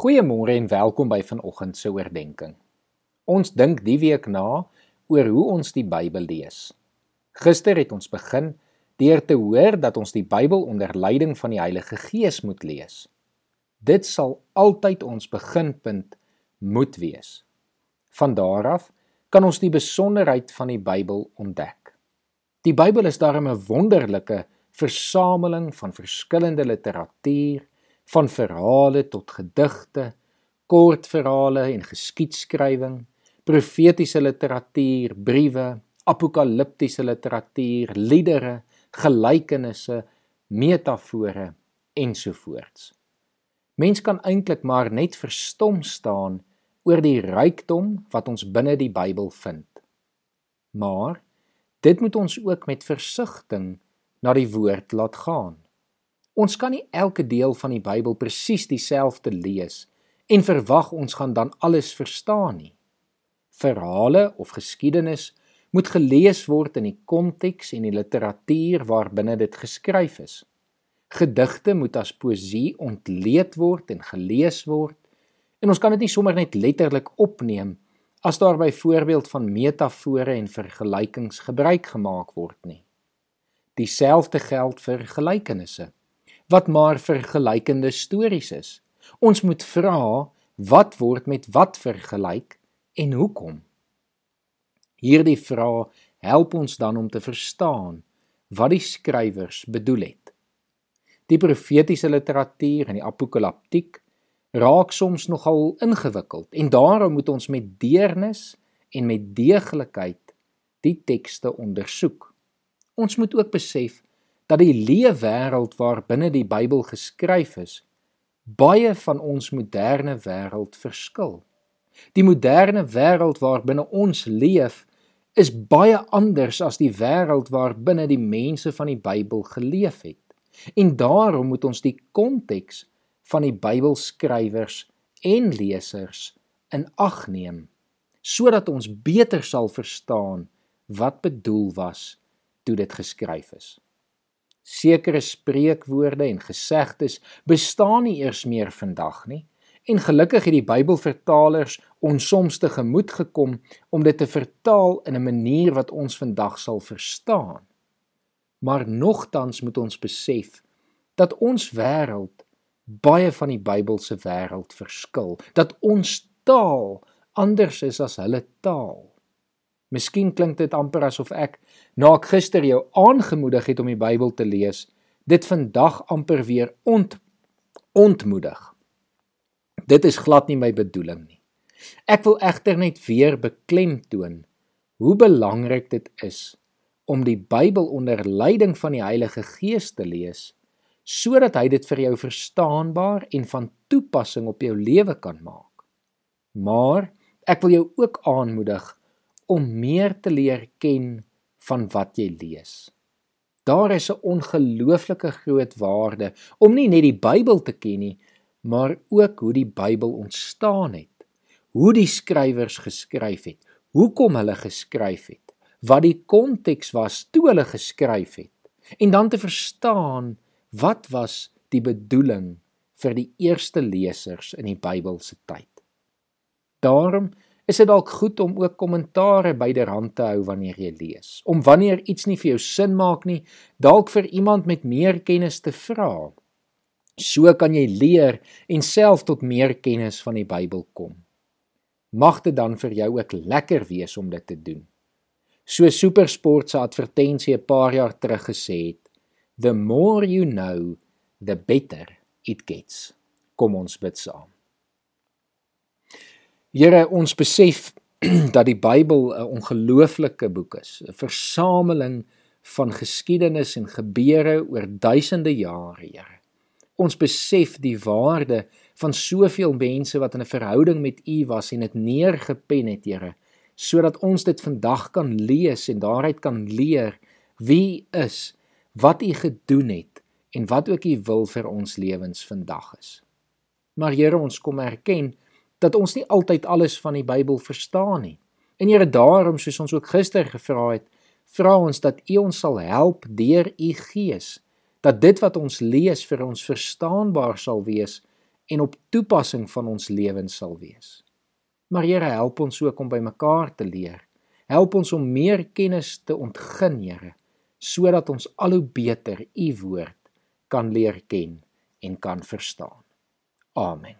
Goeiemôre en welkom by vanoggend se oordeenking. Ons dink die week na oor hoe ons die Bybel lees. Gister het ons begin deur te hoor dat ons die Bybel onder leiding van die Heilige Gees moet lees. Dit sal altyd ons beginpunt moet wees. Van daar af kan ons die besonderheid van die Bybel ontdek. Die Bybel is daarom 'n wonderlike versameling van verskillende literatuur, van verhale tot gedigte, kortverhale en geskiedskrywing, profetiese literatuur, briewe, apokaliptiese literatuur, liedere, gelykenisse, metafore ensovoorts. Mens kan eintlik maar net verstom staan oor die rykdom wat ons binne die Bybel vind. Maar dit moet ons ook met versigtiging na die woord laat gaan. Ons kan nie elke deel van die Bybel presies dieselfde lees en verwag ons gaan dan alles verstaan nie. Verhale of geskiedenis moet gelees word in die konteks en die literatuur waarbinne dit geskryf is. Gedigte moet as poësie ontleed word en gelees word en ons kan dit nie sommer net letterlik opneem as daar byvoorbeeld van metafore en vergelykings gebruik gemaak word nie. Dieselfde geld vir gelykenisse wat maar vergelykende stories is. Ons moet vra wat word met wat vergelyk en hoekom. Hierdie vrae help ons dan om te verstaan wat die skrywers bedoel het. Die profetiese literatuur en die apokaliptiek raak soms nogal ingewikkeld en daarom moet ons met deernis en met deeglikheid die tekste ondersoek. Ons moet ook besef dat die leefwêreld waarbinne die Bybel geskryf is baie van ons moderne wêreld verskil. Die moderne wêreld waarbinne ons leef is baie anders as die wêreld waarbinne die mense van die Bybel geleef het. En daarom moet ons die konteks van die Bybelskrywers en lesers in ag neem sodat ons beter sal verstaan wat bedoel was toe dit geskryf is. Sekere spreekwoorde en gesegdes bestaan nie eers meer vandag nie. En gelukkig het die Bybelvertalers ons soms te gemoed gekom om dit te vertaal in 'n manier wat ons vandag sal verstaan. Maar nogtans moet ons besef dat ons wêreld baie van die Bybelse wêreld verskil, dat ons taal anders is as hulle taal. Miskien klink dit amper asof ek na ek gister jou aangemoedig het om die Bybel te lees, dit vandag amper weer ont ontmoedig. Dit is glad nie my bedoeling nie. Ek wil egter net weer beklemtoon hoe belangrik dit is om die Bybel onder leiding van die Heilige Gees te lees sodat hy dit vir jou verstaanbaar en van toepassing op jou lewe kan maak. Maar ek wil jou ook aanmoedig om meer te leer ken van wat jy lees. Daar is 'n ongelooflike groot waarde om nie net die Bybel te ken nie, maar ook hoe die Bybel ontstaan het, hoe die skrywers geskryf het, hoekom hulle geskryf het, wat die konteks was toe hulle geskryf het, en dan te verstaan wat was die bedoeling vir die eerste lesers in die Bybelse tyd. Daarom is dit dalk goed om ook kommentare byderhand te hou wanneer jy lees. Om wanneer iets nie vir jou sin maak nie, dalk vir iemand met meer kennis te vra. So kan jy leer en self tot meer kennis van die Bybel kom. Mag dit dan vir jou ook lekker wees om dit te doen. So SuperSport se advertensie 'n paar jaar terug gesê het, "The more you know, the better it gets." Kom ons bid saam. Here, ons besef dat die Bybel 'n ongelooflike boek is, 'n versameling van geskiedenis en gebeure oor duisende jare, Here. Ons besef die waarde van soveel mense wat in 'n verhouding met U was en dit neergepen het, Here, sodat ons dit vandag kan lees en daaruit kan leer wie is, wat U gedoen het en wat ook U wil vir ons lewens vandag is. Maar Here, ons kom erken dat ons nie altyd alles van die Bybel verstaan nie. En Here daarom soos ons ook gister gevra het, vra ons dat U ons sal help deur U Gees dat dit wat ons lees vir ons verstaanbaar sal wees en op toepassing van ons lewens sal wees. Maar Here, help ons ook om by mekaar te leer. Help ons om meer kennis te ontgin, Here, sodat ons al hoe beter u woord kan leer ken en kan verstaan. Amen.